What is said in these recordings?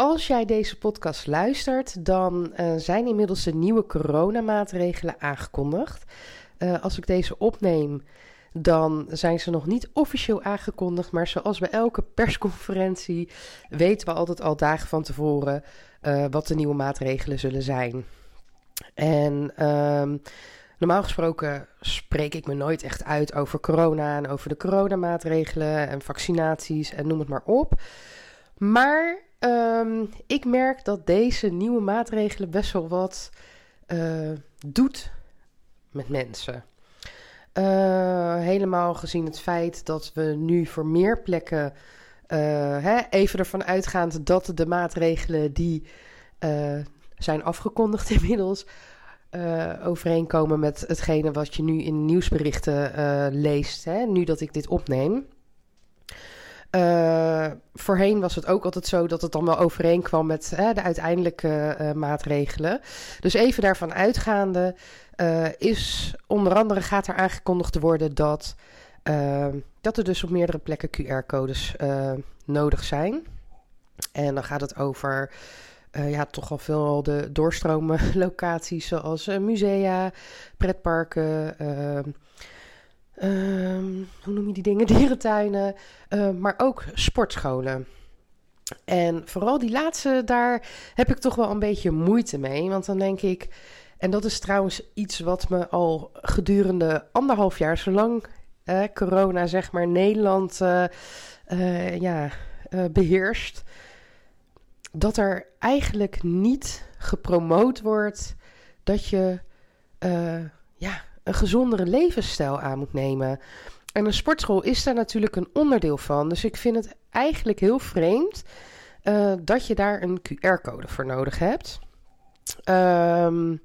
als jij deze podcast luistert, dan uh, zijn inmiddels de nieuwe coronamaatregelen aangekondigd. Uh, als ik deze opneem, dan zijn ze nog niet officieel aangekondigd. Maar zoals bij elke persconferentie weten we altijd al dagen van tevoren uh, wat de nieuwe maatregelen zullen zijn. En um, normaal gesproken spreek ik me nooit echt uit over corona en over de coronamaatregelen en vaccinaties en noem het maar op. Maar um, ik merk dat deze nieuwe maatregelen best wel wat uh, doet met mensen. Uh, helemaal gezien het feit dat we nu voor meer plekken, uh, hè, even ervan uitgaand dat de maatregelen die zijn afgekondigd inmiddels, overeenkomen met hetgene wat je nu in nieuwsberichten leest, hè, nu dat ik dit opneem. Uh, voorheen was het ook altijd zo dat het dan wel overeenkwam met hè, de uiteindelijke uh, maatregelen. Dus even daarvan uitgaande uh, is onder andere gaat er aangekondigd worden dat, dat er dus op meerdere plekken QR-codes nodig zijn. En dan gaat het over ja, toch al veel de doorstromen locaties zoals musea, pretparken Um, hoe noem je die dingen? Dierentuinen, uh, maar ook sportscholen. En vooral die laatste, daar heb ik toch wel een beetje moeite mee. Want dan denk ik, en dat is trouwens iets wat me al gedurende anderhalf jaar, zolang eh, corona zeg maar Nederland uh, uh, ja, beheerst, dat er eigenlijk niet gepromoot wordt dat je ja, een gezondere levensstijl aan moet nemen. En een sportschool is daar natuurlijk een onderdeel van. Dus ik vind het eigenlijk heel vreemd uh, dat je daar een QR-code voor nodig hebt. Um,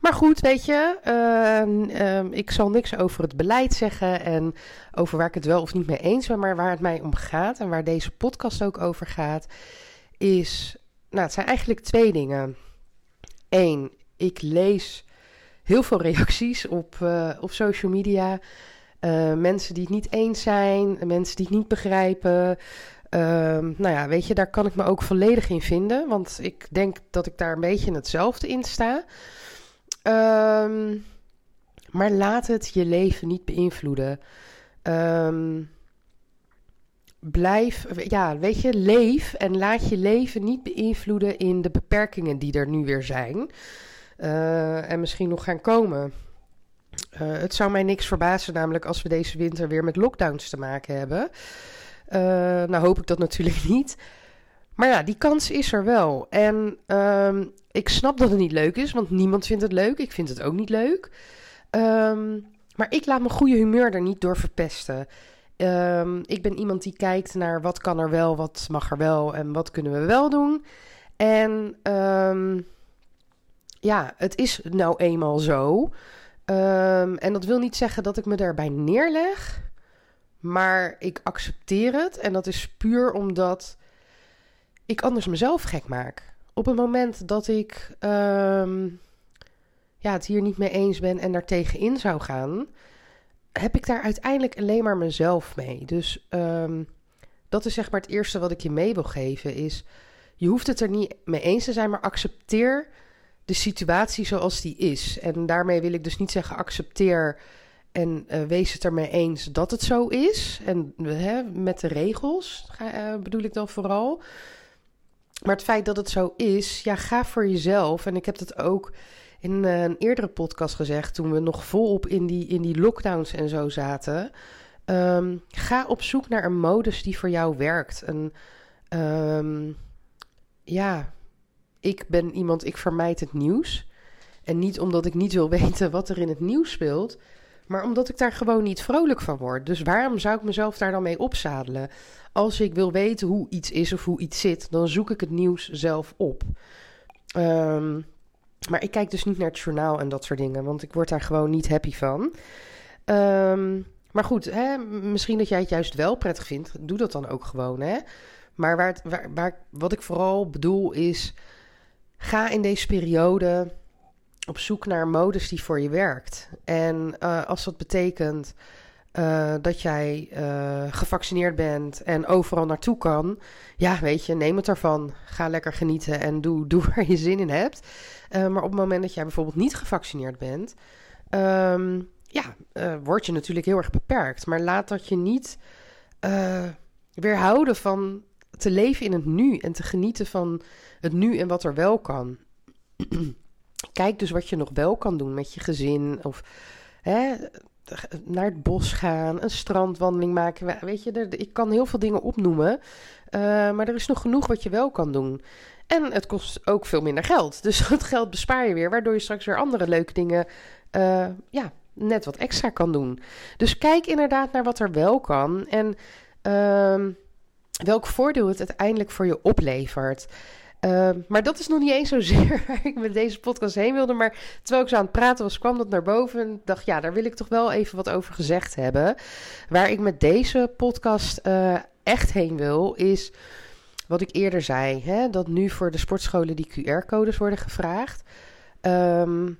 maar goed, weet je, uh, uh, ik zal niks over het beleid zeggen en over waar ik het wel of niet mee eens ben. Maar waar het mij om gaat en waar deze podcast ook over gaat, is. Nou, het zijn eigenlijk twee dingen. Eén, ik lees heel veel reacties op, uh, op social media. Uh, mensen die het niet eens zijn, mensen die het niet begrijpen. Uh, nou ja, weet je, daar kan ik me ook volledig in vinden. Want ik denk dat ik daar een beetje hetzelfde in sta. Ehm, maar laat het je leven niet beïnvloeden. Um, blijf, ja, weet je, leef en laat je leven niet beïnvloeden in de beperkingen die er nu weer zijn. Uh, en misschien nog gaan komen. Uh, het zou mij niks verbazen, namelijk als we deze winter weer met lockdowns te maken hebben. Uh, nou hoop ik dat natuurlijk niet. Maar ja, die kans is er wel. En um, ik snap dat het niet leuk is, want niemand vindt het leuk. Ik vind het ook niet leuk. Um, maar ik laat mijn goede humeur er niet door verpesten. Um, ik ben iemand die kijkt naar wat kan er wel, wat mag er wel en wat kunnen we wel doen. En ja, het is nou eenmaal zo. Um, en dat wil niet zeggen dat ik me daarbij neerleg. Maar ik accepteer het. En dat is puur omdat ik anders mezelf gek maak. Op het moment dat ik um, ja, het hier niet mee eens ben en daar tegenin zou gaan, heb ik daar uiteindelijk alleen maar mezelf mee. Dus um, dat is zeg maar het eerste wat ik je mee wil geven. Is je hoeft het er niet mee eens te zijn, maar accepteer de situatie zoals die is. En daarmee wil ik dus niet zeggen accepteer en uh, wees het ermee eens dat het zo is. En hè, met de regels uh, bedoel ik dan vooral. Maar het feit dat het zo is, ja, ga voor jezelf. En ik heb dat ook in een eerdere podcast gezegd, toen we nog volop in die, in die lockdowns en zo zaten. Um, ga op zoek naar een modus die voor jou werkt. Een, um, ja, ik ben iemand, ik vermijd het nieuws. En niet omdat ik niet wil weten wat er in het nieuws speelt, maar omdat ik daar gewoon niet vrolijk van word. Dus waarom zou ik mezelf daar dan mee opzadelen? Als ik wil weten hoe iets is of hoe iets zit, dan zoek ik het nieuws zelf op. Um, Maar ik kijk dus niet naar het journaal en dat soort dingen, want ik word daar gewoon niet happy van. Ehm, maar goed, hè, misschien dat jij het juist wel prettig vindt. Doe dat dan ook gewoon. Hè? Maar waar waar, waar, wat ik vooral bedoel is. Ga in deze periode op zoek naar modus die voor je werkt. En uh, als dat betekent uh, dat jij uh, gevaccineerd bent en overal naartoe kan, ja, weet je, neem het ervan. Ga lekker genieten en doe, doe waar je zin in hebt. maar op het moment dat jij bijvoorbeeld niet gevaccineerd bent, um, ja, word je natuurlijk heel erg beperkt. Maar laat dat je niet weerhouden van te leven in het nu en te genieten van het nu en wat er wel kan. Kijk dus wat je nog wel kan doen met je gezin of hè, naar het bos gaan, een strandwandeling maken. Weet je, er, ik kan heel veel dingen opnoemen, uh, maar er is nog genoeg wat je wel kan doen. En het kost ook veel minder geld. Dus dat geld bespaar je weer, waardoor je straks weer andere leuke dingen, uh, ja, net wat extra kan doen. Dus kijk inderdaad naar wat er wel kan en uh, welk voordeel het uiteindelijk voor je oplevert. Uh, maar dat is nog niet eens zozeer waar ik met deze podcast heen wilde. Maar terwijl ik zo aan het praten was, kwam dat naar boven. En dacht, ja, daar wil ik toch wel even wat over gezegd hebben. Waar ik met deze podcast uh, echt heen wil, is wat ik eerder zei. Hè, dat nu voor de sportscholen die QR-codes worden gevraagd. Um,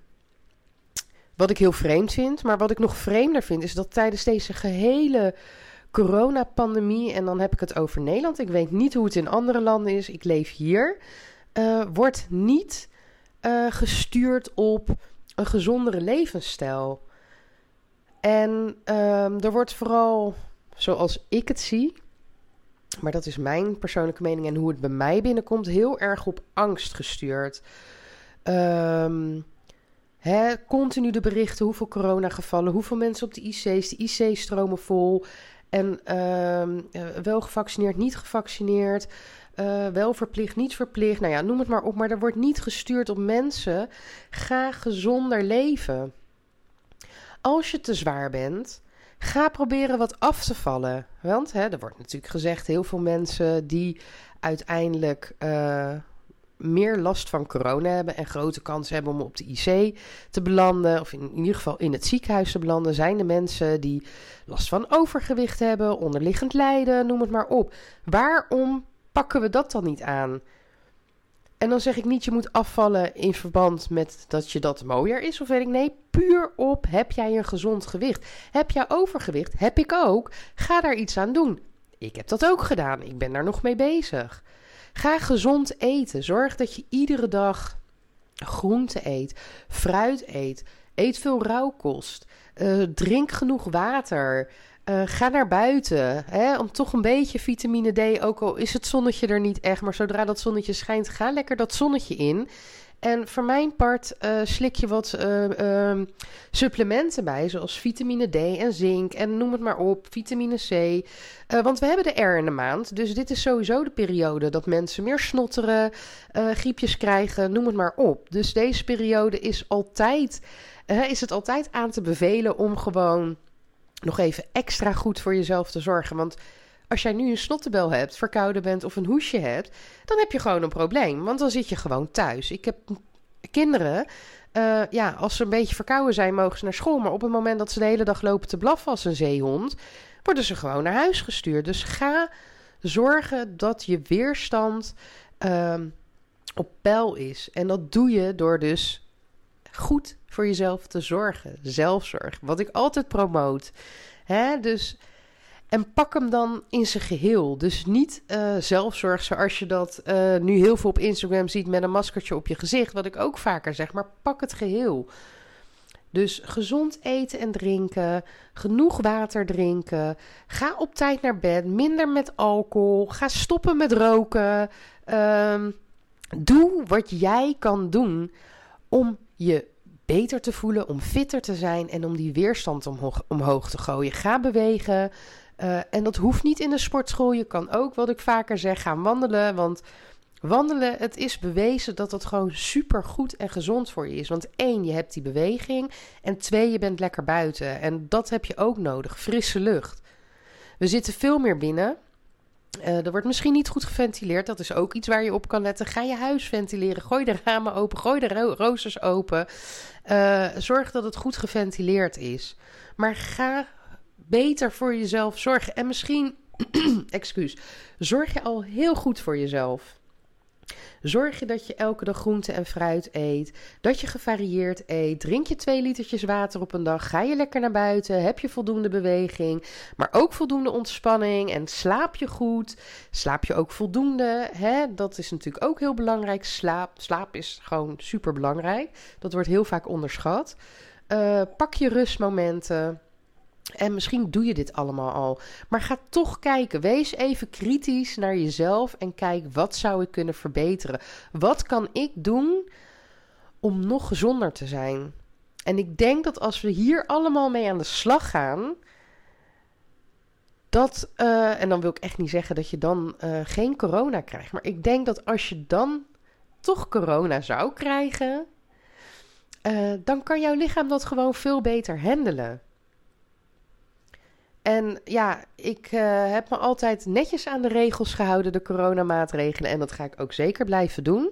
wat ik heel vreemd vind. Maar wat ik nog vreemder vind, is dat tijdens deze gehele coronapandemie, en dan heb ik het over Nederland. Ik weet niet hoe het in andere landen is. Ik leef hier. Uh, wordt niet uh, gestuurd op een gezondere levensstijl. En um, er wordt vooral, zoals ik het zie, maar dat is mijn persoonlijke mening en hoe het bij mij binnenkomt, heel erg op angst gestuurd. Um, continu de berichten, hoeveel coronagevallen, hoeveel mensen op de IC's, de IC stromen vol. En uh, wel gevaccineerd, niet gevaccineerd. Uh, wel verplicht, niet verplicht. Nou ja, noem het maar op. Maar er wordt niet gestuurd op mensen. Ga gezonder leven. Als je te zwaar bent, ga proberen wat af te vallen. Want hè, er wordt natuurlijk gezegd: heel veel mensen die uiteindelijk. Uh, meer last van corona hebben en grote kans hebben om op de IC te belanden, of in, in, ieder geval in het ziekenhuis te belanden, zijn de mensen die last van overgewicht hebben, onderliggend lijden, noem het maar op. Waarom pakken we dat dan niet aan? En dan zeg ik niet, je moet afvallen in verband met dat je dat mooier is. Of weet ik, nee, puur op, heb jij een gezond gewicht? Heb jij overgewicht? Heb ik ook. Ga daar iets aan doen. Ik heb dat ook gedaan. Ik ben daar nog mee bezig. Ga gezond eten. Zorg dat je iedere dag groente eet, fruit eet. Eet veel rauwkost. Uh, drink genoeg water. Uh, ga naar buiten. Hè, om toch een beetje vitamine D. Ook al is het zonnetje er niet echt. Maar zodra dat zonnetje schijnt, ga lekker dat zonnetje in. En voor mijn part uh, slik je wat uh, uh, supplementen bij, zoals vitamine D en zink en noem het maar op, vitamine C. Eh, want we hebben de R in de maand, dus dit is sowieso de periode dat mensen meer snotteren, eh, griepjes krijgen, noem het maar op. Dus deze periode is altijd, is het altijd aan te bevelen om gewoon nog even extra goed voor jezelf te zorgen. Want als jij nu een snottebel hebt, verkouden bent of een hoesje hebt, dan heb je gewoon een probleem. Want dan zit je gewoon thuis. Ik heb kinderen, uh, ja, als ze een beetje verkouden zijn, mogen ze naar school. Maar op het moment dat ze de hele dag lopen te blaffen als een zeehond, worden ze gewoon naar huis gestuurd. Dus ga zorgen dat je weerstand uh, op peil is. En dat doe je door dus goed voor jezelf te zorgen. Zelfzorg, wat ik altijd promoot. Hè? Dus en pak hem dan in zijn geheel. Dus niet uh, zelfzorg zoals je dat uh, nu heel veel op Instagram ziet met een maskertje op je gezicht. Wat ik ook vaker zeg, maar pak het geheel. Dus gezond eten en drinken, genoeg water drinken, ga op tijd naar bed, minder met alcohol, ga stoppen met roken. Um, doe wat jij kan doen om je beter te voelen, om fitter te zijn en om die weerstand omhoog, omhoog te gooien. Ga bewegen, uh, en dat hoeft niet in de sportschool. Je kan ook, wat ik vaker zeg, gaan wandelen. Want wandelen, het is bewezen dat dat gewoon super goed en gezond voor je is. Want één, je hebt die beweging. En twee, je bent lekker buiten. En dat heb je ook nodig. Frisse lucht. We zitten veel meer binnen. Uh, er wordt misschien niet goed geventileerd. Dat is ook iets waar je op kan letten. Ga je huis ventileren. Gooi de ramen open. Gooi de ro roosters open. Uh, zorg dat het goed geventileerd is. Maar ga beter voor jezelf zorgen. En misschien, excuus, zorg je al heel goed voor jezelf. Zorg je dat je elke dag groente en fruit eet. Dat je gevarieerd eet. Drink je twee litertjes water op een dag. Ga je lekker naar buiten. Heb je voldoende beweging. Maar ook voldoende ontspanning. En slaap je goed. Slaap je ook voldoende. Hè? Dat is natuurlijk ook heel belangrijk. Slaap, slaap is gewoon super belangrijk. Dat wordt heel vaak onderschat. Uh, pak je rustmomenten. En misschien doe je dit allemaal al. Maar ga toch kijken. Wees even kritisch naar jezelf. En kijk, wat zou ik kunnen verbeteren? Wat kan ik doen om nog gezonder te zijn? En ik denk dat als we hier allemaal mee aan de slag gaan. Dat, uh, en dan wil ik echt niet zeggen dat je dan uh, geen corona krijgt. Maar ik denk dat als je dan toch corona zou krijgen. Uh, dan kan jouw lichaam dat gewoon veel beter handelen. En ja, ik uh, heb me altijd netjes aan de regels gehouden, de coronamaatregelen. En dat ga ik ook zeker blijven doen.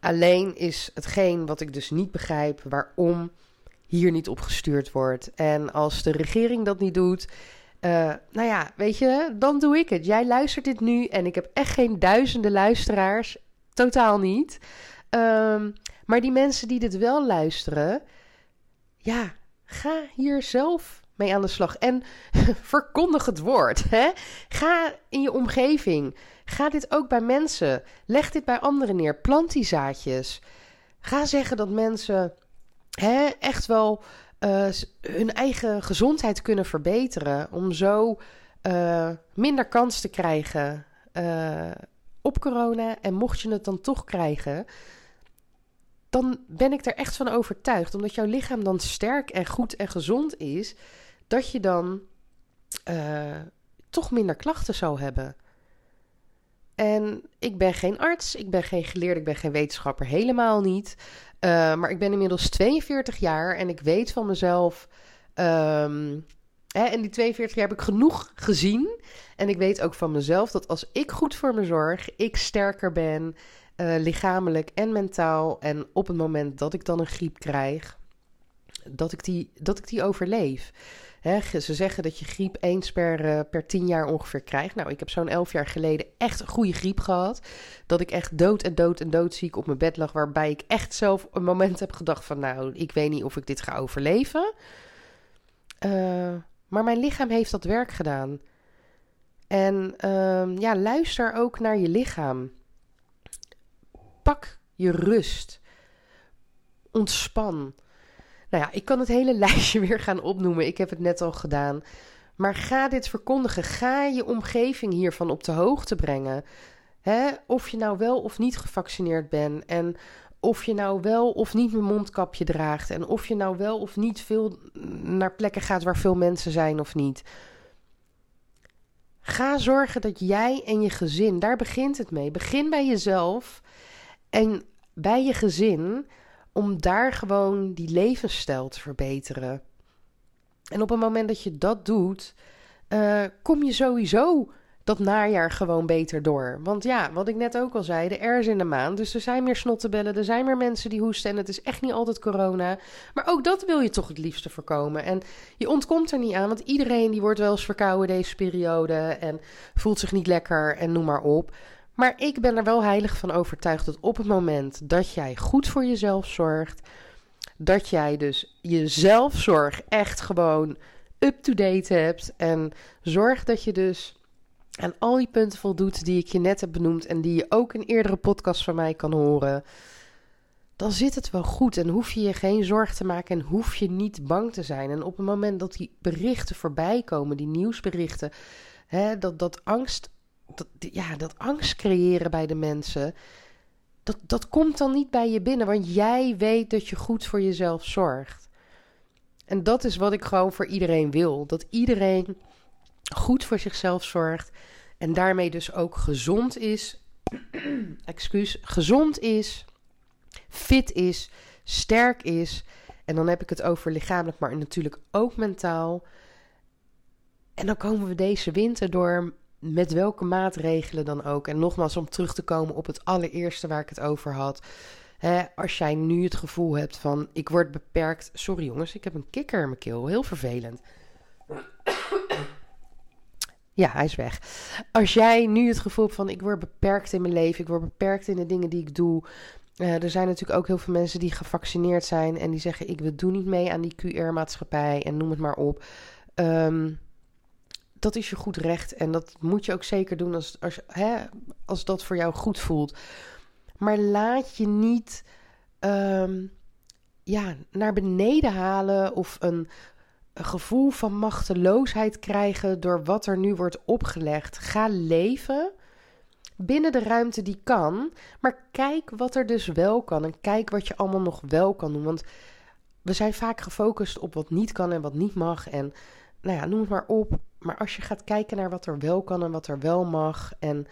Alleen is hetgeen wat ik dus niet begrijp waarom hier niet op gestuurd wordt. En als de regering dat niet doet, uh, nou ja, weet je, dan doe ik het. Jij luistert dit nu en ik heb echt geen duizenden luisteraars. Totaal niet. Um, maar die mensen die dit wel luisteren, ja, ga hier zelf mee aan de slag. En verkondig het woord. Hè? Ga in je omgeving. Ga dit ook bij mensen. Leg dit bij anderen neer. Plant die zaadjes. Ga zeggen dat mensen hè, echt wel uh, hun eigen gezondheid kunnen verbeteren. Om zo uh, minder kans te krijgen uh, op corona. En mocht je het dan toch krijgen, dan ben ik er echt van overtuigd. Omdat jouw lichaam dan sterk en goed en gezond is dat je dan uh, toch minder klachten zou hebben. En ik ben geen arts, ik ben geen geleerde, ik ben geen wetenschapper, helemaal niet. Uh, maar ik ben inmiddels 42 jaar en ik weet van mezelf. Um, hè, en die 42 jaar heb ik genoeg gezien. En ik weet ook van mezelf dat als ik goed voor me zorg, ik sterker ben, uh, lichamelijk en mentaal. En op het moment dat ik dan een griep krijg, dat ik die, dat ik die overleef. Ze zeggen dat je griep eens per, uh, per tien jaar ongeveer krijgt. Nou, ik heb zo'n elf jaar geleden echt goede griep gehad. Dat ik echt dood en dood en doodziek op mijn bed lag. Waarbij ik echt zelf een moment heb gedacht van... nou, ik weet niet of ik dit ga overleven. Uh, maar mijn lichaam heeft dat werk gedaan. En uh, ja, luister ook naar je lichaam. Pak je rust. Ontspan. Nou ja, ik kan het hele lijstje weer gaan opnoemen. Ik heb het net al gedaan. Maar ga dit verkondigen. Ga je omgeving hiervan op de hoogte brengen. Hè? Of je nou wel of niet gevaccineerd bent. En of je nou wel of niet een mondkapje draagt. En of je nou wel of niet veel naar plekken gaat waar veel mensen zijn of niet. Ga zorgen dat jij en je gezin, daar begint het mee. Begin bij jezelf en bij je gezin om daar gewoon die levensstijl te verbeteren. En op het moment dat je dat doet, uh, kom je sowieso dat najaar gewoon beter door. Want ja, wat ik net ook al zei, de R is in de maand. Dus er zijn meer snottebellen, er zijn meer mensen die hoesten. En het is echt niet altijd corona. Maar ook dat wil je toch het liefste voorkomen. En je ontkomt er niet aan, want iedereen die wordt wel eens verkouden deze periode. En voelt zich niet lekker en noem maar op. Maar ik ben er wel heilig van overtuigd dat op het moment dat jij goed voor jezelf zorgt, dat jij dus je zelfzorg echt gewoon up-to-date hebt en zorg dat je dus aan al die punten voldoet die ik je net heb benoemd en die je ook in eerdere podcasts van mij kan horen, dan zit het wel goed en hoef je je geen zorg te maken en hoef je niet bang te zijn. En op het moment dat die berichten voorbij komen, die nieuwsberichten, hè, dat, dat angst dat, ja, dat angst creëren bij de mensen. Dat, dat komt dan niet bij je binnen, want jij weet dat je goed voor jezelf zorgt. En dat is wat ik gewoon voor iedereen wil. Dat iedereen goed voor zichzelf zorgt. En daarmee dus ook gezond is. excuus, gezond is. Fit is. Sterk is. En dan heb ik het over lichamelijk, maar natuurlijk ook mentaal. En dan komen we deze winter door met welke maatregelen dan ook. En nogmaals, om terug te komen op het allereerste waar ik het over had. Hè, als jij nu het gevoel hebt van ik word beperkt. Sorry jongens, ik heb een kikker in mijn keel. Heel vervelend. Ja, hij is weg. Als jij nu het gevoel hebt van ik word beperkt in mijn leven, ik word beperkt in de dingen die ik doe. Uh, er zijn natuurlijk ook heel veel mensen die gevaccineerd zijn en die zeggen ik doe niet mee aan die QR-maatschappij en noem het maar op. Um, dat is je goed recht en dat moet je ook zeker doen als, als, hè, als dat voor jou goed voelt. Maar laat je niet um, ja, naar beneden halen of een, een gevoel van machteloosheid krijgen door wat er nu wordt opgelegd. Ga leven binnen de ruimte die kan, maar kijk wat er dus wel kan en kijk wat je allemaal nog wel kan doen. Want we zijn vaak gefocust op wat niet kan en wat niet mag en nou ja, noem het maar op. Maar als je gaat kijken naar wat er wel kan en wat er wel mag en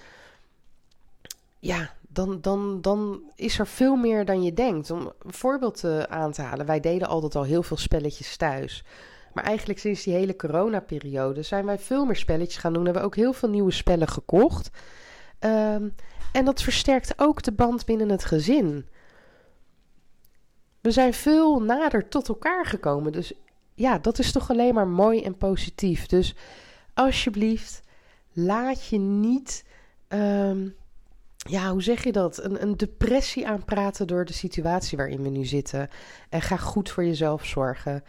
ja, dan, dan, dan is er veel meer dan je denkt. Om een voorbeeld uh, aan te halen, wij deden altijd al heel veel spelletjes thuis. Maar eigenlijk sinds die hele coronaperiode zijn wij veel meer spelletjes gaan doen. Hebben we ook heel veel nieuwe spellen gekocht. Um, en dat versterkt ook de band binnen het gezin. We zijn veel nader tot elkaar gekomen. Dus ja, dat is toch alleen maar mooi en positief. Dus alsjeblieft, laat je niet. Um, ja, hoe zeg je dat? Een, een depressie aanpraten door de situatie waarin we nu zitten. En ga goed voor jezelf zorgen.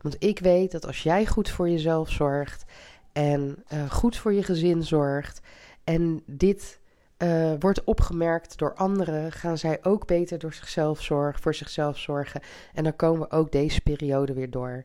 Want ik weet dat als jij goed voor jezelf zorgt en uh, goed voor je gezin zorgt en dit uh, wordt opgemerkt door anderen, gaan zij ook beter door zichzelf zorgen, voor zichzelf zorgen. En dan komen we ook deze periode weer door.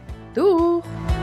Doeg!